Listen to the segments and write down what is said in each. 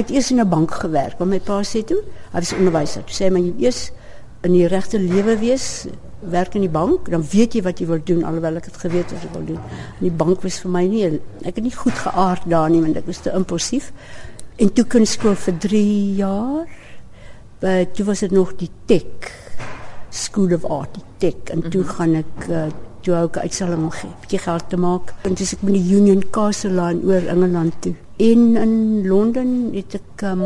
het eers in 'n bank gewerk, want my pa sê toe, hy was onderwyser. Hy sê maar jy eers in die regte lewe wees, werk in die bank, dan weet jy wat jy wil doen alhoewel ek het geweet wat ek wil doen. En die bank was vir my nie ek het nie goed geaard daar nie want ek was te impulsief. En toe kunstskool vir 3 jaar. Maar toe was dit nog die Tech School of Art, die Tech en toe -hmm. gaan ek uh, toe ook uitstalling om gee, bietjie geld te maak. En dis ek met die Union Castle line oor Engeland toe. En in Londen het ek um,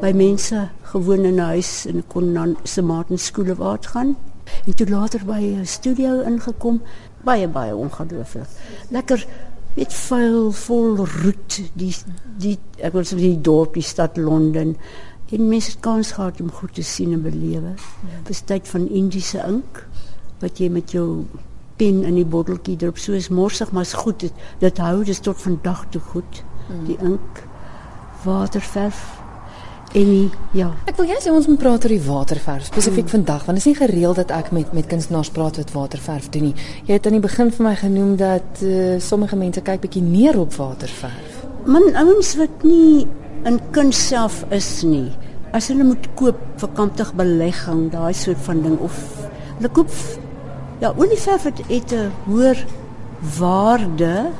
by mense gewoon in 'n huis en kon dan se Martin School of Art gaan. En toe later by 'n studio ingekom, baie baie ongelooflik. Lekker met vuil vol roet die die ek wil sê die dorp die stad Londen en mense kans gehad om goed te sien en belewe. Dis tyd van Indiese ink wat jy met jou pen in die botteltjie drop soos morsig maar is goed dit, dit hou dis tot vandag toe goed die ink waterverf en ja. Ek wil jy sê ons moet praat oor die waterverf spesifiek mm. vandag want dit is nie gereeld dat ek met met kunstenaars praat wat waterverf doen nie. Jy het aan die begin vir my genoem dat uh, sommige mense kyk bietjie neer op waterverf. Man ouens wat nie in kuns self is nie. As hulle moet koop vir kamptig belegging daai soort van ding of hulle koop Ja, olieverf het, het 'n hoër waarde.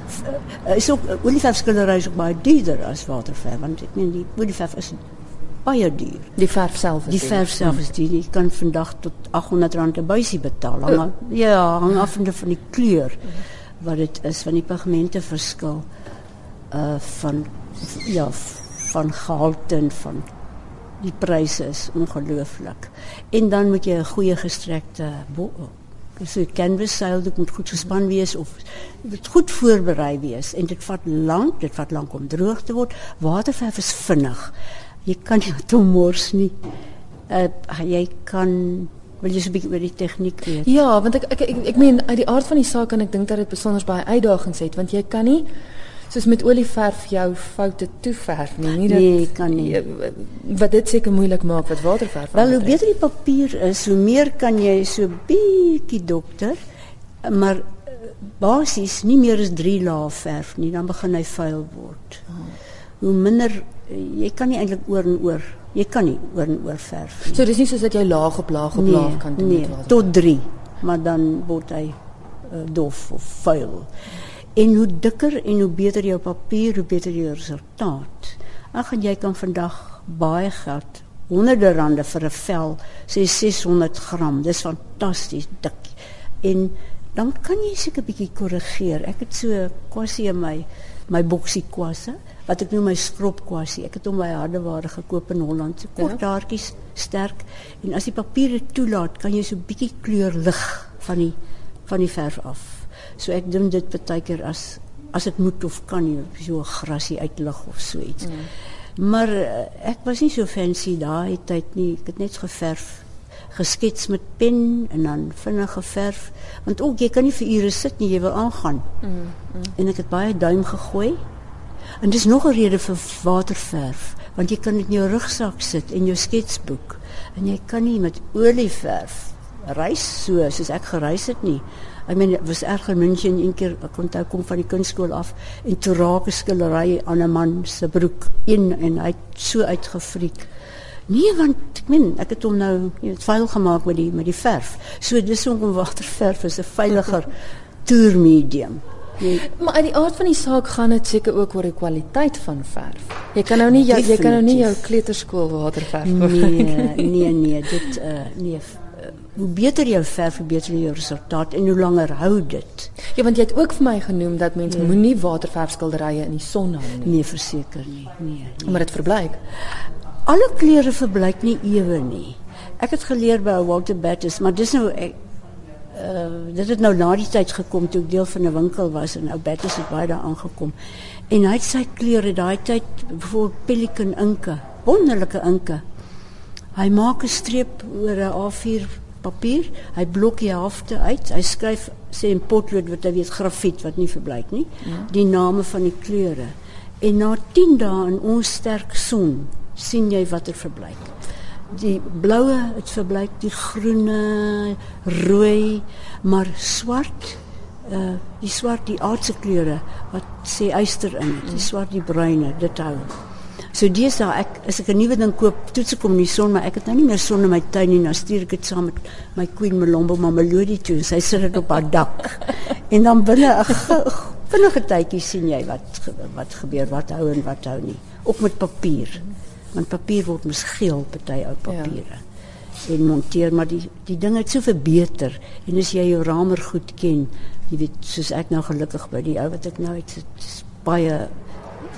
Uh, is ook olieverfskildery is ook baie duurder as waterverf want ek meen die olieverf is baie duur. Die verf self is Die verf self is duur. Jy kan vandag tot R800 'n buisie betaal. Hang, uh. Ja, hang af van die kleur wat dit is van die pigmente verskil uh van ja van gehalte en van die pryse is ongelooflik. En dan moet jy 'n goeie gestrekte so canvas seil dit moet goed gespan wees of dit goed voorberei wees en dit vat lank dit vat lank om droog te word. Waterverf is vinnig. Jy kan nie tomors nie. Uh, jy kan wil jy so 'n bietjie oor die tegniek weet? Ja want ek ek ek, ek meen uit die aard van die saak kan ek dink dat dit besonder baie uitdagings het want jy kan nie soos met olieverf jou foute toeverf nie. Nie dat nee, kan nie. Wat dit seker moeilik maak wat waterverf. Wel, hoe beter die papier is, hoe meer kan jy so bietjie dokter, maar eh, basies nie meer as 3 lae verf nie, dan begin hy vuil word. Hoe minder jy kan nie eintlik oor en oor. Jy kan nie oor en oor verf nie. So dis nie soos dat jy laag op laag op nee, laag kan doen nee, tot 3, maar dan word hy uh, dof of vuil. Hmm. En hoe dikker en hoe beter jou papier, hoe beter jou resultaat. Ag en jy kan vandag baie geld, honderde rande vir 'n vel, sê 600 gram. Dis fantasties dik. En dan kan jy seker 'n bietjie korrigeer. Ek het so kwassie in my my boksie kwasse wat ek noem my skrob kwassie. Ek het hom by Hardeware gekoop in Holland. Se kort ja. haartjies, sterk. En as die papier dit toelaat, kan jy so 'n bietjie kleur lig van die van die verf af. So ek doen dit baie keer as as dit moet of kan nie so grasie uitlig of so iets. Mm. Maar uh, ek was nie so fancy daai tyd nie. Ek het net geverf, geskets met pen en dan vinnig geverf want ook jy kan nie vir ure sit nie, jy wil aangaan. Mm. Mm. En ek het baie duim gegooi. En dis nog 'n rede vir waterverf want jy kan dit in jou rugsak sit en jou sketsboek en jy kan nie met olie verf reis so soos ek gereis het nie. Ek meen dit was erg in München een keer ek onthou kom van die kunstskool af en toe raak 'n skillery aan 'n man se broek in en hy het so uitgefriek. Nee, want ek meen ek het hom nou het vuil gemaak met die met die verf. So dis om waterverf is 'n veiliger toermedium. Nee. Maar uit die aard van die saak gaan dit seker ook oor die kwaliteit van verf. Jy kan nou nie jy, jy kan nou nie jou kleuterskool waterverf Nee, nee, nee, dit uh nee hoe beter jou verf, hoe beter jou resultaat en hoe langer hou dit. Ja, want jy het ook vir my genoem dat mense nee. moenie waterverfskilderye in die son hou nie. Nee, verseker nie. Nee. nee. Maar dit verbleik. Alle kleure verbleik nie ewe nie. Ek het geleer by Walter Battis, maar dis nou ek uh dit het nou na die tyd gekom toe ek deel van 'n winkel was en ou Battis het baie daar aangekom. En hy het sy kleure daai tyd vir Pelican inke, wonderlike inke. Hy maak 'n streep oor 'n A4 papier. Hy blok die helfte uit. Hy skryf sê in potlood wat hy weet grafiet wat nie verbleik nie. Ja. Die name van die kleure. En na 10 dae in ons sterk son sien jy watter verbleik. Die bloue het verbleik, die groene, rooi, maar swart uh die swart die aardse kleure wat sê yster in, die swart die bruine, dit hou. So deesdae ek as ek 'n nuwe ding koop, toets ek hom in die son, maar ek het nou nie meer son in my tuin nie, nou stuur ek dit saam met my Queen Malombo Mamelodi toe. Sy sit dit op haar dak. en dan binne 'n vinnige tydjie sien jy wat wat gebeur, wat hou en wat hou nie. Ook met papier. Want papier word mos geel party ou papiere. Ja. En monteer maar die die ding het so verbeter en as jy jou ramer goed ken, jy weet soos ek nou gelukkig by die ou wat ek nou het, het baie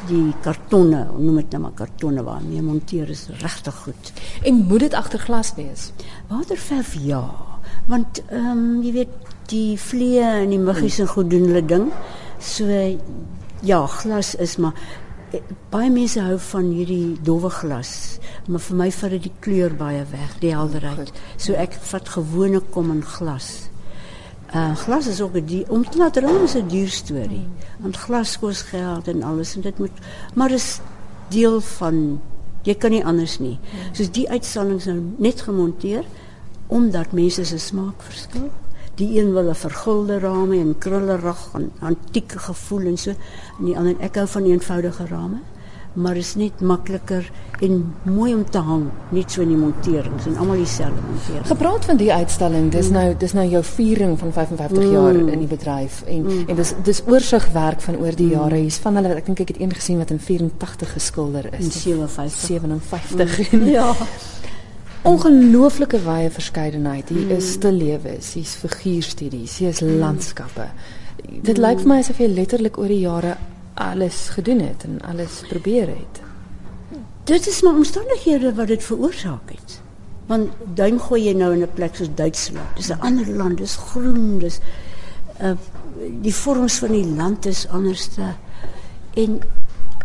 die kartonne, noem dit nou maar kartonne waarmee monteer is regtig goed. En moet dit agter glas wees? Waterverf ja, want ehm um, jy weet die vliee en die muggies en goed doen hulle ding. So ja, glas is maar eh, baie mense hou van hierdie dowwe glas, maar vir my vat dit die kleur baie weg, die helderheid. So ek vat gewone kom in glas. Uh, glas is ook die om te laat raam is 'n duur storie. Mm. Want glas kos geld en alles en dit moet maar is deel van jy kan nie anders nie. Mm. Soos die uitstallings nou net gemonteer omdat mense se smaak verskil. Die een wil 'n vergulde rame en krullerig en antieke gevoel en so en die ander ek hou van eenvoudige rame maar is net makliker en mooi om te hang, net so in die monterings en almal dieselfde montering. Gepraat van die uitstalling, dis mm. nou dis nou jou viering van 55 mm. jaar in die bedryf en mm. en dis dis oorsigwerk van oor die mm. jare. Hier's van hulle ek dink ek het een gesien wat in 84 geskilder is. In 57 57. Mm. ja. Ongelooflike wye verskeidenheid. Hier is mm. te lewe, hier's figuurstudies, hier's mm. landskappe. Dit mm. lyk vir my asof jy letterlik oor die jare alles gedoen het en alles probeer het. Dit is maar omstandighede wat dit veroorsaak het. Want duim gooi jy nou in 'n plek soos Duitsland. Dis 'n ander land, dis groen, dis uh die vorms van die land is anderste. En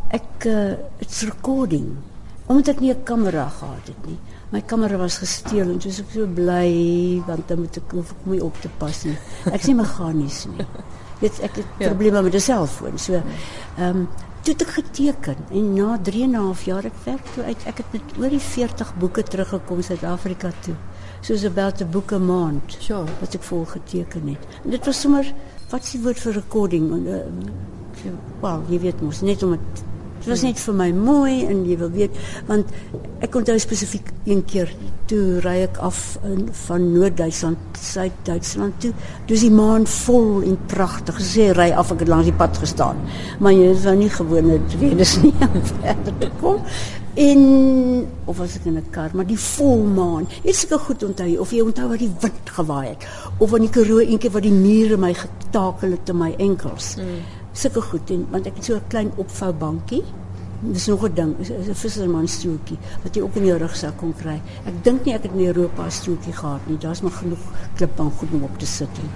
ek uh it's recording. Omdat ek nie 'n kamera gehad het nie. My kamera was gesteel en soos ek so bly want dan moet ek hoef ek my op te pas nie. Ek sien meganies nie. Dit ek het ja. probleme met die selfoon. So ehm um, toe ek geteken en na 3 en 'n half jaar ek werk toe uit ek het met oor die 40 boeke teruggekom Suid-Afrika toe. Soos about 'n boek 'n maand. Sure. Wat ek vol geteken het. En dit was sommer wat s'ie woord vir recording en uh, well, jy weet mos net om het Dit was net vir my mooi en jy wil weet want ek onthou spesifiek een keer toe ry ek af in, van Noord-Duitsland Suid-Duitsland toe. Dis die maan vol en pragtig. Sê ry af ek het langs die pad gestaan. Maar jy is nou nie gewone redes nie om verder te kom. En of was ek in 'n kar, maar die volmaan. Jy seker goed onthou of jy onthou wat die wind gewaai het of van die Karoo eendag wat die mure my getakel het te my enkels. Mm sulke goed en want ek het so 'n klein opvoubankie. Dis nog 'n ding, is 'n visserman strootjie wat jy ook in jou rugsak kon kry. Ek dink nie ek het in Europa strootjie gehad nie. Daar's maar genoeg klipbank goed om op te sit. En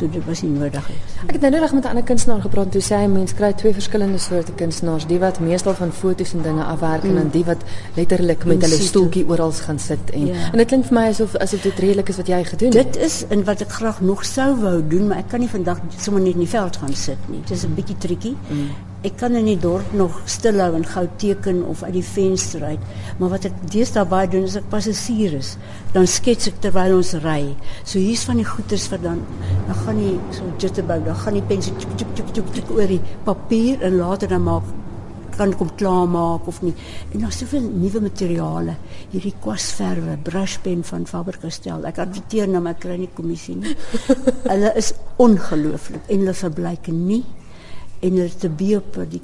so dit was nie nodig nie. Ek het nou net met 'n ander kunstenaar gepraat toe sê hy mens kry twee verskillende soorte kunstenaars, die wat meestal van foto's en dinge afwerk mm. en dan die wat letterlik met hulle stoeltjie oral gaan sit en ja. en dit klink vir my asof asof dit redelik is wat jy gedoen het. Dit is in wat ek graag nog sou wou doen, maar ek kan nie vandag sommer net in die veld gaan sit nie. Dit is 'n bietjie triekie. Mm ek kan in die dorp nog stil hou en gou teken of uit die venster uit. Maar wat ek deesdae baie doen is ek passasier is. Dan skets ek terwyl ons ry. So hier's van die goeters wat dan dan gaan nie so jitterbug, dan gaan die pen so tjuk tjuk tjuk tjuk tjuk oor die papier en later dan maak kan kom klaar maak of nie. En daar's soveel nuwe materiale. Hierdie kwasverwe, brushpen van Faber-Castell. Ek adverteer nou maar kry nie kommissie nie. hulle is ongelooflik en hulle verbleik nie en hulle te beop die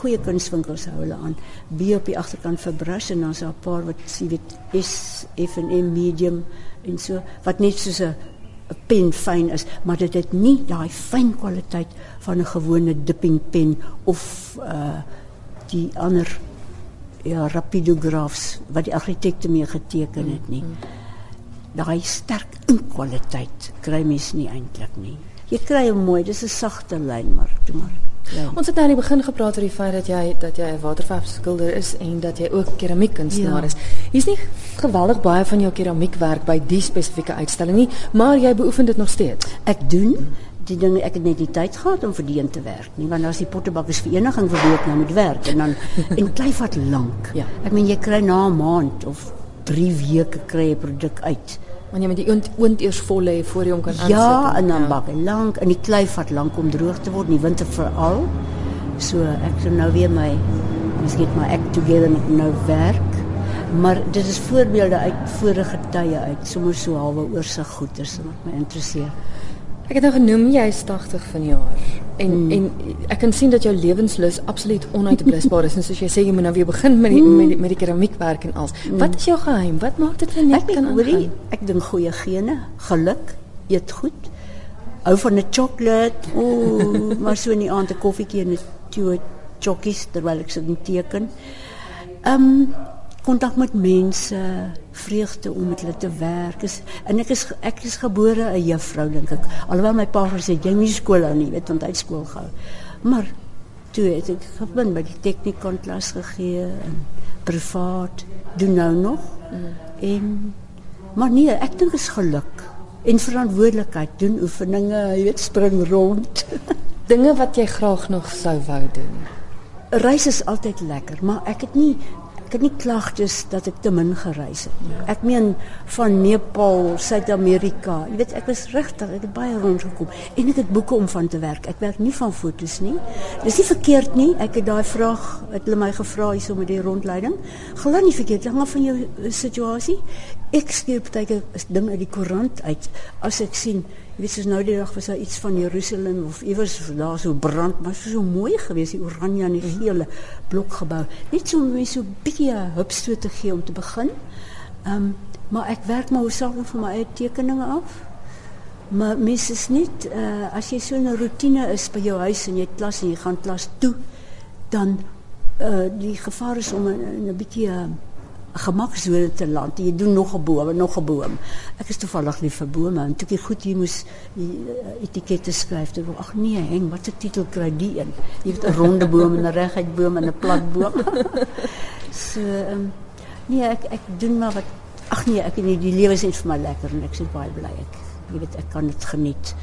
goeie kunswinkels hou hulle aan. Beop die agterkant vir brush en dan so 'n paar wat sê weet S F en M medium en so wat net soos 'n pen fyn is. Maar dit het nie daai fyn kwaliteit van 'n gewone dipping pen of uh die ander ja rapidografs wat die argitekte mee geteken het nie. Daai sterk inkwaliteit kry mens nie eintlik nie. Jy kry hom mooi dis 'n sagte lyn maar toe maar Ja. Ons het nou aan die begin gepraat oor die feit dat jy dat jy 'n waterverfskilder is en dat jy ook keramiekkunstenaar ja. is. Hier's nie geweldig baie van jou keramiekwerk by die spesifieke uitstalling nie, maar jy beoefen dit nog steeds. Ek doen die dinge ek het net die tyd gehad om vir die te werk nie want daar's die pottebakkers vereniging vir wie ek nou moet werk en dan en klei vat lank. Ja. Ek meen jy kry na 'n maand of 3 weke kry 'n produk uit. Want jy moet die oond, oond eers vol lê voor jy hom kan aansit. Ja, en dan ja. bak hy lank en die klei vat lank om droog te word, in die winter veral. So ek sou nou weer my miskien maar ek together en ek nou werk. Maar dit is voorbeelde uit vorige tye uit, sommer so halwe oorsig goeders wat my interesseer. Ek het nou genoem jy is 80 vanjaar en mm. en ek kan sien dat jou lewenslus absoluut onuitblusbaar is en soos jy sê jy moet nou weer begin met die mm. met die, met die keramiekwerk en alles. Mm. Wat is jou geheim? Wat maak dit net ek kan aangaan? Ek dink goeie gene, geluk, eet goed. Hou van 'n sjokolade. Ooh, maar so in die aand 'n koffietjie en 'n chokkies terwyl ek sit en teken. Ehm um, kontak met mense, vreugde om met hulle te werk. Is, en ek is ek is gebore 'n juffrou dink ek. Alhoewel my pa gesê jy moet skool hou nie, weet want hy skool gehou. Maar toe het ek begin by die tegnikon klas gegee en privaat doen nou nog. Mm. En maar nee, ek dink is geluk en verantwoordelikheid doen oefeninge, jy weet spring rond. Dinge wat jy graag nog sou wou doen. Reis is altyd lekker, maar ek het nie ek het nie klagtes dat ek te min gereis het nie. Ek meen van Nepal, Suid-Amerika. Jy weet, ek was regtig, ek het baie rondgekom en ek het boeke om van te werk. Ek werk nie van fotos nie. Dis nie verkeerd nie. Ek het daai vraag het hulle my gevra hier so met die rondleiding. Glad nie verkeerd, hang af van jou eh, situasie. Ek skep baie dinge uit die koerant uit as ek sien weet soos nou die dag was daar iets van Jerusalem of iewers daar so brand, maar so, so mooi geweest die oranje en die mhm. gele blokgebou. Net so mense so bietjie hupstoot te gee om te begin. Ehm um, maar ek werk maar hoofsaaklik van my eie tekeninge af. Maar mens is niet, uh, as jy so 'n routine is by jou huis en jy klas en jy gaan klas toe, dan uh, die gevaar is om 'n 'n bietjie uh, gemaksone te land. Jy doen nog 'n boom, nog 'n boom. Ek is toevallig lief vir bome en goed die uh, etikette skryf, toe ag nee, heng, wat 'n titel kry die een? Jy het 'n ronde boom en 'n reguit boom en 'n plat boom. so um, nee, ek ek maar wat ag nee, ek die lewe is net vir lekker en ek is baie bly ek jy weet ek kan dit geniet.